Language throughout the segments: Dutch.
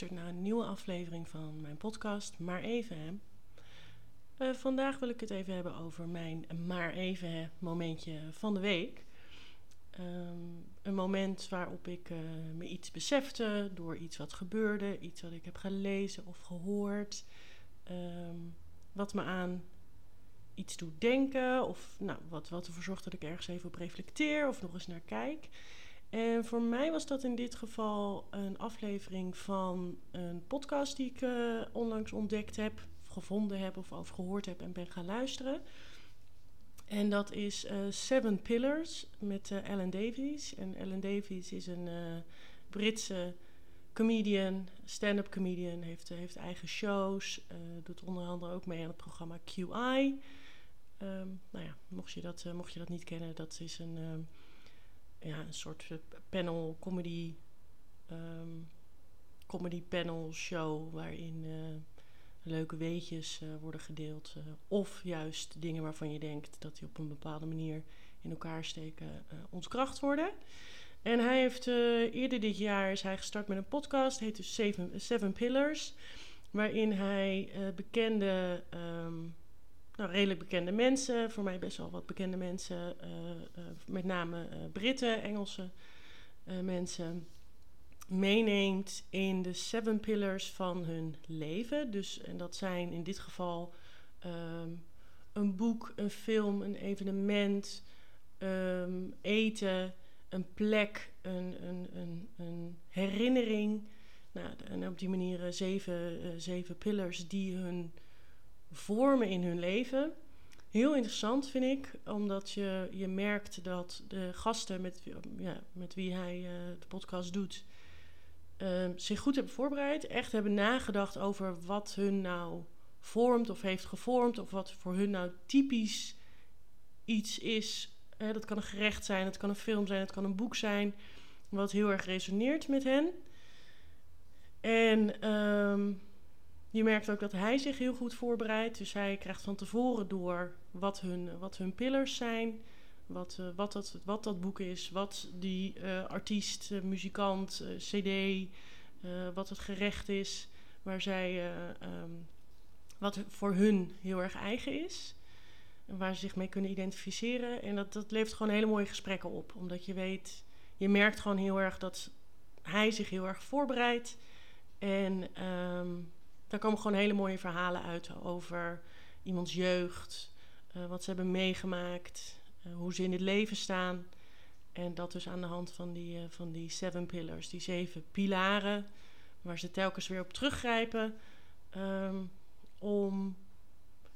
luistert naar een nieuwe aflevering van mijn podcast Maar Even Hè. Eh, vandaag wil ik het even hebben over mijn Maar Even Hè momentje van de week. Ehm, een moment waarop ik uh, me iets besefte door iets wat gebeurde, iets wat ik heb gelezen of gehoord. Ehm, wat me aan iets doet denken of nou, wat, wat ervoor zorgt dat ik ergens even op reflecteer of nog eens naar kijk. En voor mij was dat in dit geval een aflevering van een podcast die ik uh, onlangs ontdekt heb, of gevonden heb of over gehoord heb en ben gaan luisteren. En dat is uh, Seven Pillars met uh, Ellen Davies. En Ellen Davies is een Britse comedian, stand-up comedian, heeft, heeft eigen shows, doet onder andere ook mee aan het programma QI. Um, nou ja, mocht je, dat, mocht je dat niet kennen, dat is een ja, een soort eh, panel comedy, um, comedy panel show waarin uh, leuke weetjes uh, worden gedeeld. Of juist dingen waarvan je denkt dat die op een bepaalde manier in elkaar steken ontkracht worden. En hij heeft eerder dit jaar is hij gestart met een podcast, heet dus Seven, Seven Pillars. Waarin hij bekende um, nou, redelijk bekende mensen. Voor mij best wel wat bekende mensen. Uh, uh, met name uh, Britten, Engelse mensen. Meeneemt in de seven pillars van hun leven. Dus, en dat zijn in dit geval um, een boek, een film, een evenement, um, eten, een plek, een, een, een, een herinnering. Nou, en op die manier zeven, zeven pillars die hun vormen in hun leven. Heel interessant vind ik, omdat je, je merkt dat de gasten met, ja, met wie hij uh, de podcast doet, uh, zich goed hebben voorbereid. Echt hebben nagedacht over wat hun nou vormt of heeft gevormd. Of wat voor hun nou typisch iets is. Hè, dat kan een gerecht zijn, het kan een film zijn, het kan een boek zijn. Wat heel erg resoneert met hen. En um, je merkt ook dat hij zich heel goed voorbereidt. Dus hij krijgt van tevoren door wat hun, wat hun pillars zijn. Wat, uh, wat, dat, wat dat boek is. Wat die uh, artiest, uh, muzikant, cd. wat het gerecht is. Waar zij, um, wat voor hun heel erg eigen is. Waar ze zich mee kunnen identificeren. En dat, dat levert gewoon hele mooie gesprekken op. Omdat je weet, je merkt gewoon heel erg dat hij zich heel erg voorbereidt. En um, daar komen gewoon hele mooie verhalen uit over iemands jeugd, uh, wat ze hebben meegemaakt, uh, hoe ze in het leven staan. En dat dus aan de hand van die, uh, van die seven pillars, die zeven pilaren, waar ze telkens weer op teruggrijpen um, om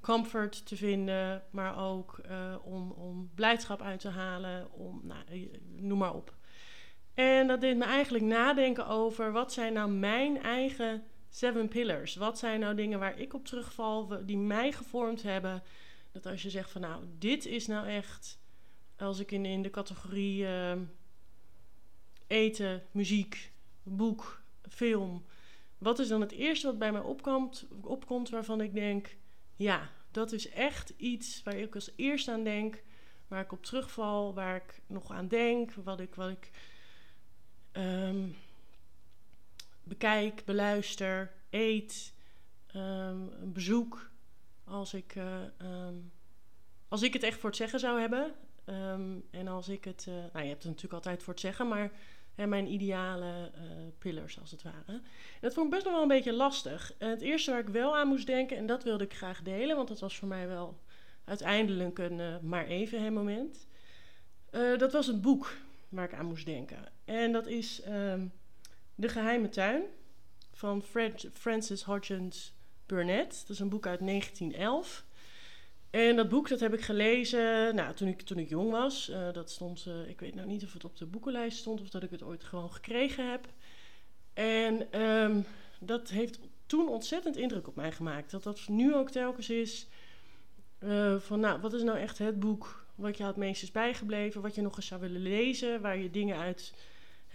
comfort te vinden, maar ook om, om blijdschap uit te halen, om, nou, noem maar op. En dat deed me eigenlijk nadenken over wat zijn nou mijn eigen Seven Pillars. Wat zijn nou dingen waar ik op terugval, die mij gevormd hebben? Dat als je zegt van nou, dit is nou echt, als ik in, de categorie uh, eten, muziek, boek, film. Wat is dan het eerste wat bij mij opkomt, opkomt waarvan ik denk, ja, dat is echt iets waar ik als eerste aan denk, waar ik op terugval, waar ik nog aan denk, wat ik, wat ik um, bekijk, beluister, eet, um, bezoek. Als ik, uh, um, als ik het echt voor het zeggen zou hebben. Um, en als ik het. Uh, nou, je hebt het natuurlijk altijd voor het zeggen, maar hè, mijn ideale uh, pillars als het ware. Dat vond ik best nog wel een beetje lastig. En het eerste waar ik wel aan moest denken, en dat wilde ik graag delen, want dat was voor mij wel uiteindelijk een maar even hè, moment. dat was het boek waar ik aan moest denken. En dat is de Geheime Tuin van Francis Hodgins Burnett. Dat is een boek uit 1911. En dat boek dat heb ik gelezen nou, toen, ik, toen ik jong was. Uh, dat stond, uh, ik weet nou niet of het op de boekenlijst stond of dat ik het ooit gewoon gekregen heb. En um, dat heeft toen ontzettend indruk op mij gemaakt. Dat dat nu ook telkens is uh, van, nou, wat is nou echt het boek wat je het meest is bijgebleven, wat je nog eens zou willen lezen, waar je dingen uit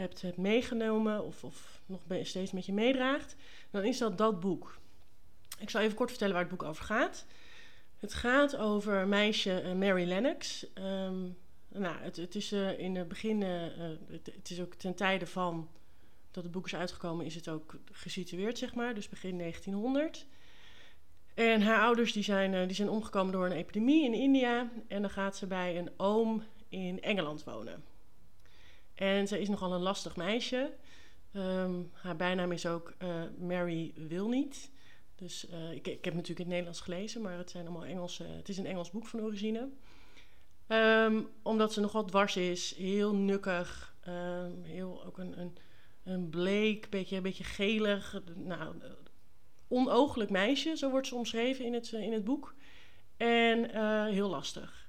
hebt, meegenomen of, of nog steeds met je meedraagt, dan is dat dat boek. Ik zal even kort vertellen waar het boek over gaat. Het gaat over meisje uh, Mary Lennox. Um, nou, het, het is uh, in het begin, uh, het, is ook ten tijde van dat het boek is uitgekomen, is het ook gesitueerd, zeg maar. Dus begin 1900. En haar ouders die zijn, eh, die zijn omgekomen door een epidemie in India. En dan gaat ze bij een oom in Engeland wonen. En ze is nogal een lastig meisje. Ehm, haar bijnaam is ook uh, Mary Wilniet. Dus uh, ik, ik heb natuurlijk in het Nederlands gelezen, maar het, zijn allemaal Engelse, het is een Engels boek van origine. Um, omdat ze nogal dwars is, heel nukkig, um, heel ook een, een, een bleek, beetje, een beetje gelig, nou, onooglijk meisje, zo wordt ze omschreven in het, in het boek. En heel lastig.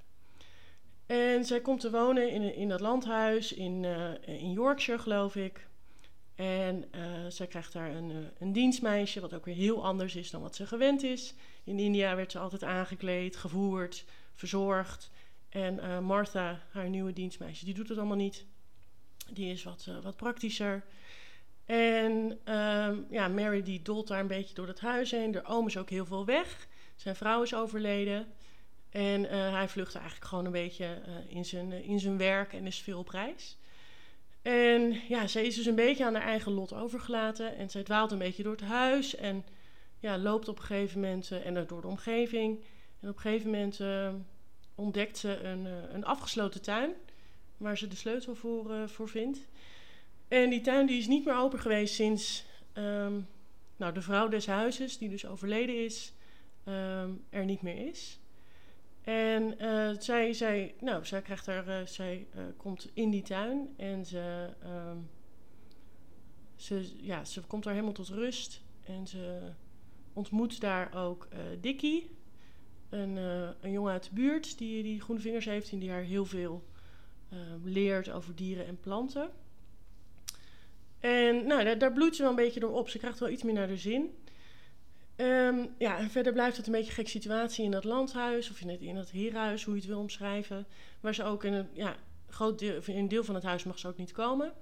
En zij komt te wonen in, in dat landhuis in, uh, in Yorkshire, geloof ik. En uh, zij krijgt daar een, een dienstmeisje, wat ook weer heel anders is dan wat ze gewend is. In India werd ze altijd aangekleed, gevoerd, verzorgd. En Martha, haar nieuwe dienstmeisje, die doet het allemaal niet. Die is wat, wat praktischer. En um, ja, Mary die dolt daar een beetje door het huis heen. De oom is ook heel veel weg. Zijn vrouw is overleden. En uh, hij vlucht eigenlijk gewoon een beetje in, zijn, in zijn werk en is veel op reis. En ja, ze is dus een beetje aan haar eigen lot overgelaten. En zij dwaalt een beetje door het huis. En ja, loopt op een gegeven moment en door de omgeving. En op een gegeven moment ontdekt ze een, een afgesloten tuin. Waar ze de sleutel voor, voor vindt. En die tuin die is niet meer open geweest sinds um, nou, de vrouw des huizes, die dus overleden is, um, er niet meer is. En uh, zij, zij, nou, zij, krijgt haar, uh, zij komt in die tuin en ze, um, ze, ja, ze komt daar helemaal tot rust. En ze ontmoet daar ook Dickie, een, een jongen uit de buurt die, die groene vingers heeft en die haar heel veel uh, leert over dieren en planten. En nou, daar, daar, bloeit ze wel een beetje door op. Ze krijgt wel iets meer naar de zin. Um, ja, en verder blijft het een beetje een gek situatie in dat landhuis of in het, in het heerhuis, hoe je het wil omschrijven. Waar ze ook in een ja, groot deel, in een deel van het huis mag ze ook niet komen.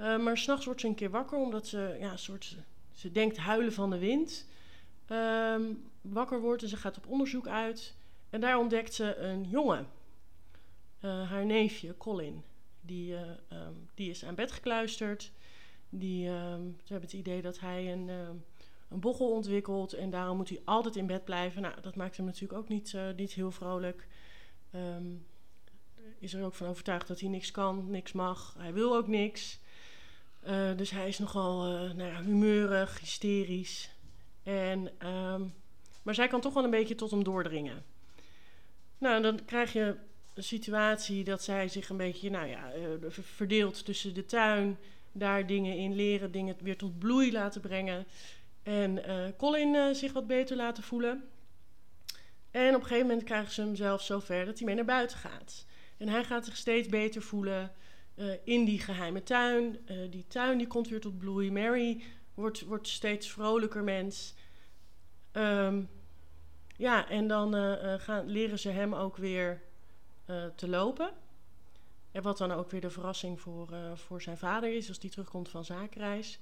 Uh, maar s'nachts wordt ze een keer wakker omdat ze ja, soort, ze denkt huilen van de wind. Um, wakker wordt en ze gaat op onderzoek uit. En daar ontdekt ze een jongen, uh, haar neefje Colin. Die, uh, die is aan bed gekluisterd. Die, ze hebben het idee dat hij een, een bochel ontwikkelt en daarom moet hij altijd in bed blijven. Nou, dat maakt hem natuurlijk ook niet, uh, niet heel vrolijk. is er ook van overtuigd dat hij niks kan, niks mag. Hij wil ook niks. Uh, dus hij is nogal nou ja, humeurig, hysterisch. En maar zij kan toch wel een beetje tot hem doordringen. Nou, dan krijg je een situatie dat zij zich een beetje, nou ja, uh, verdeelt tussen de tuin, daar dingen in leren, dingen weer tot bloei laten brengen. En uh, Colin uh, zich wat beter laten voelen. En op een gegeven moment krijgen ze hem zelf zover dat hij mee naar buiten gaat. En hij gaat zich steeds beter voelen in die geheime tuin. die tuin die komt weer tot bloei. Mary wordt, wordt steeds vrolijker mens. Um, ja, en dan gaan, leren ze hem ook weer te lopen. En wat dan ook weer de verrassing voor, voor zijn vader is, als die terugkomt van zakenreis.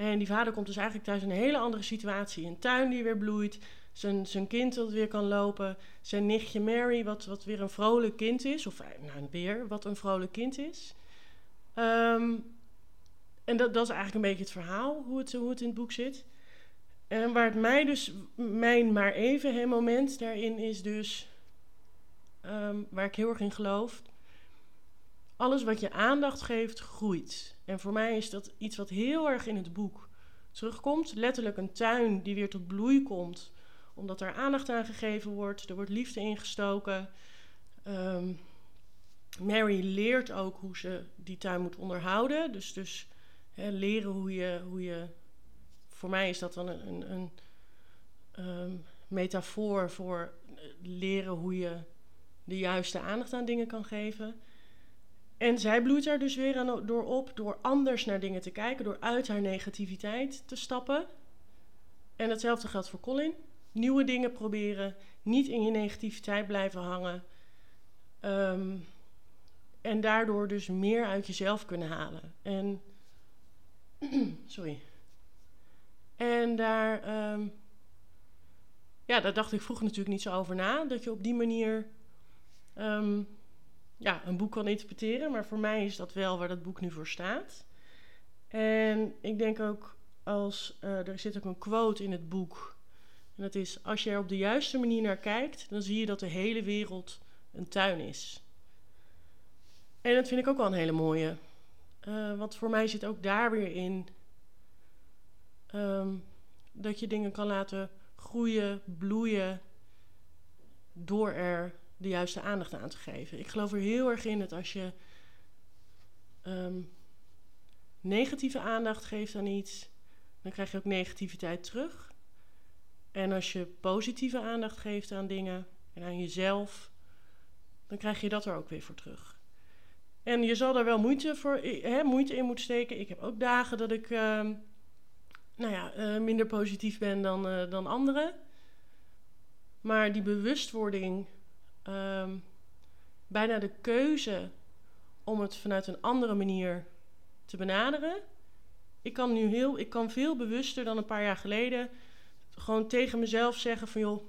En die vader komt dus eigenlijk thuis in een hele andere situatie. Een tuin die weer bloeit, zijn, zijn kind dat weer kan lopen, zijn nichtje Mary, wat, wat weer een vrolijk kind is. Of nou, weer wat een vrolijk kind is. Um, en dat, dat is eigenlijk een beetje het verhaal, hoe het, hoe het in het boek zit. En waar het mij dus, mijn maar even moment daarin is dus, um, waar ik heel erg in geloof, alles wat je aandacht geeft, groeit. En voor mij is dat iets wat heel erg in het boek terugkomt. Letterlijk een tuin die weer tot bloei komt, omdat er aandacht aan gegeven wordt, er wordt liefde ingestoken. Um, Mary leert ook hoe ze die tuin moet onderhouden. Dus, dus hè, leren hoe je, hoe je voor mij is dat dan een, een, een um, metafoor voor leren hoe je de juiste aandacht aan dingen kan geven. En zij bloeit er dus weer aan, door op, door anders naar dingen te kijken, door uit haar negativiteit te stappen. En hetzelfde geldt voor Colin. Nieuwe dingen proberen, niet in je negativiteit blijven hangen. Um, en daardoor dus meer uit jezelf kunnen halen. En, sorry. En daar, um, ja, daar dacht ik vroeger natuurlijk niet zo over na. Dat je op die manier um, ja, een boek kan interpreteren. Maar voor mij is dat wel waar dat boek nu voor staat. En ik denk ook als, uh, er zit ook een quote in het boek. En dat is, als je er op de juiste manier naar kijkt, dan zie je dat de hele wereld een tuin is. En dat vind ik ook wel een hele mooie. Uh, want voor mij zit ook daar weer in um, dat je dingen kan laten groeien, bloeien, door er de juiste aandacht aan te geven. Ik geloof er heel erg in dat als je um, negatieve aandacht geeft aan iets, dan krijg je ook negativiteit terug. En als je positieve aandacht geeft aan dingen en aan jezelf, dan krijg je dat er ook weer voor terug. En je zal daar wel moeite, voor, moeite in moeten steken. Ik heb ook dagen dat ik uh, nou ja, uh, minder positief ben dan, uh, dan anderen. Maar die bewustwording, um, bijna de keuze om het vanuit een andere manier te benaderen. Ik kan nu heel, ik kan veel bewuster dan een paar jaar geleden gewoon tegen mezelf zeggen van joh,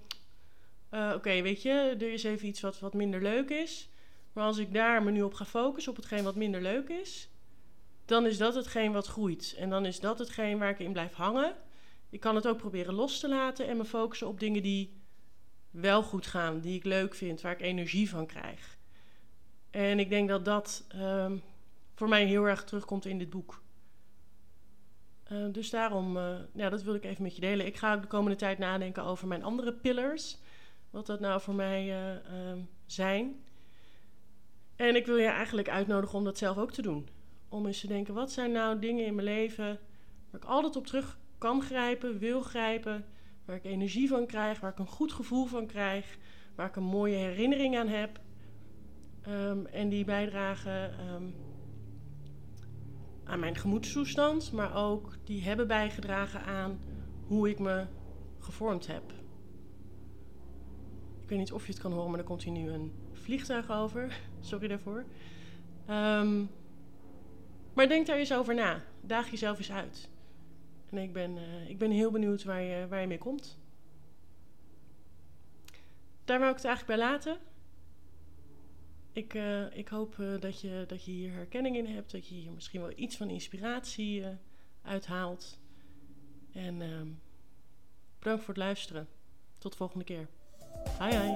uh, oké, weet je, er is even iets wat, wat minder leuk is. Maar als ik daar me nu op ga focussen, op hetgeen wat minder leuk is, dan is dat hetgeen wat groeit. En dan is dat hetgeen waar ik in blijf hangen. Ik kan het ook proberen los te laten en me focussen op dingen die wel goed gaan, die ik leuk vind, waar ik energie van krijg. En ik denk dat dat um, voor mij heel erg terugkomt in dit boek. Uh, dus daarom, uh, ja, dat wil ik even met je delen. Ik ga ook de komende tijd nadenken over mijn andere pillars. Wat dat nou voor mij uh, um, zijn. En ik wil je eigenlijk uitnodigen om dat zelf ook te doen. Om eens te denken, wat zijn nou dingen in mijn leven waar ik altijd op terug kan grijpen, wil grijpen, waar ik energie van krijg, waar ik een goed gevoel van krijg, waar ik een mooie herinnering aan heb. Um, en die bijdragen um, aan mijn gemoedstoestand, maar ook die hebben bijgedragen aan hoe ik me gevormd heb. Ik weet niet of je het kan horen, maar er komt hier nu een vliegtuig over. Sorry daarvoor. Um, maar denk daar eens over na. Daag jezelf eens uit. En ik ben, uh, ik ben heel benieuwd waar je, waar je mee komt. Daar wou ik het eigenlijk bij laten. Ik, uh, ik hoop uh, dat, je, dat je hier herkenning in hebt. Dat je hier misschien wel iets van inspiratie uithaalt. En bedankt voor het luisteren. Tot de volgende keer. Hi hi.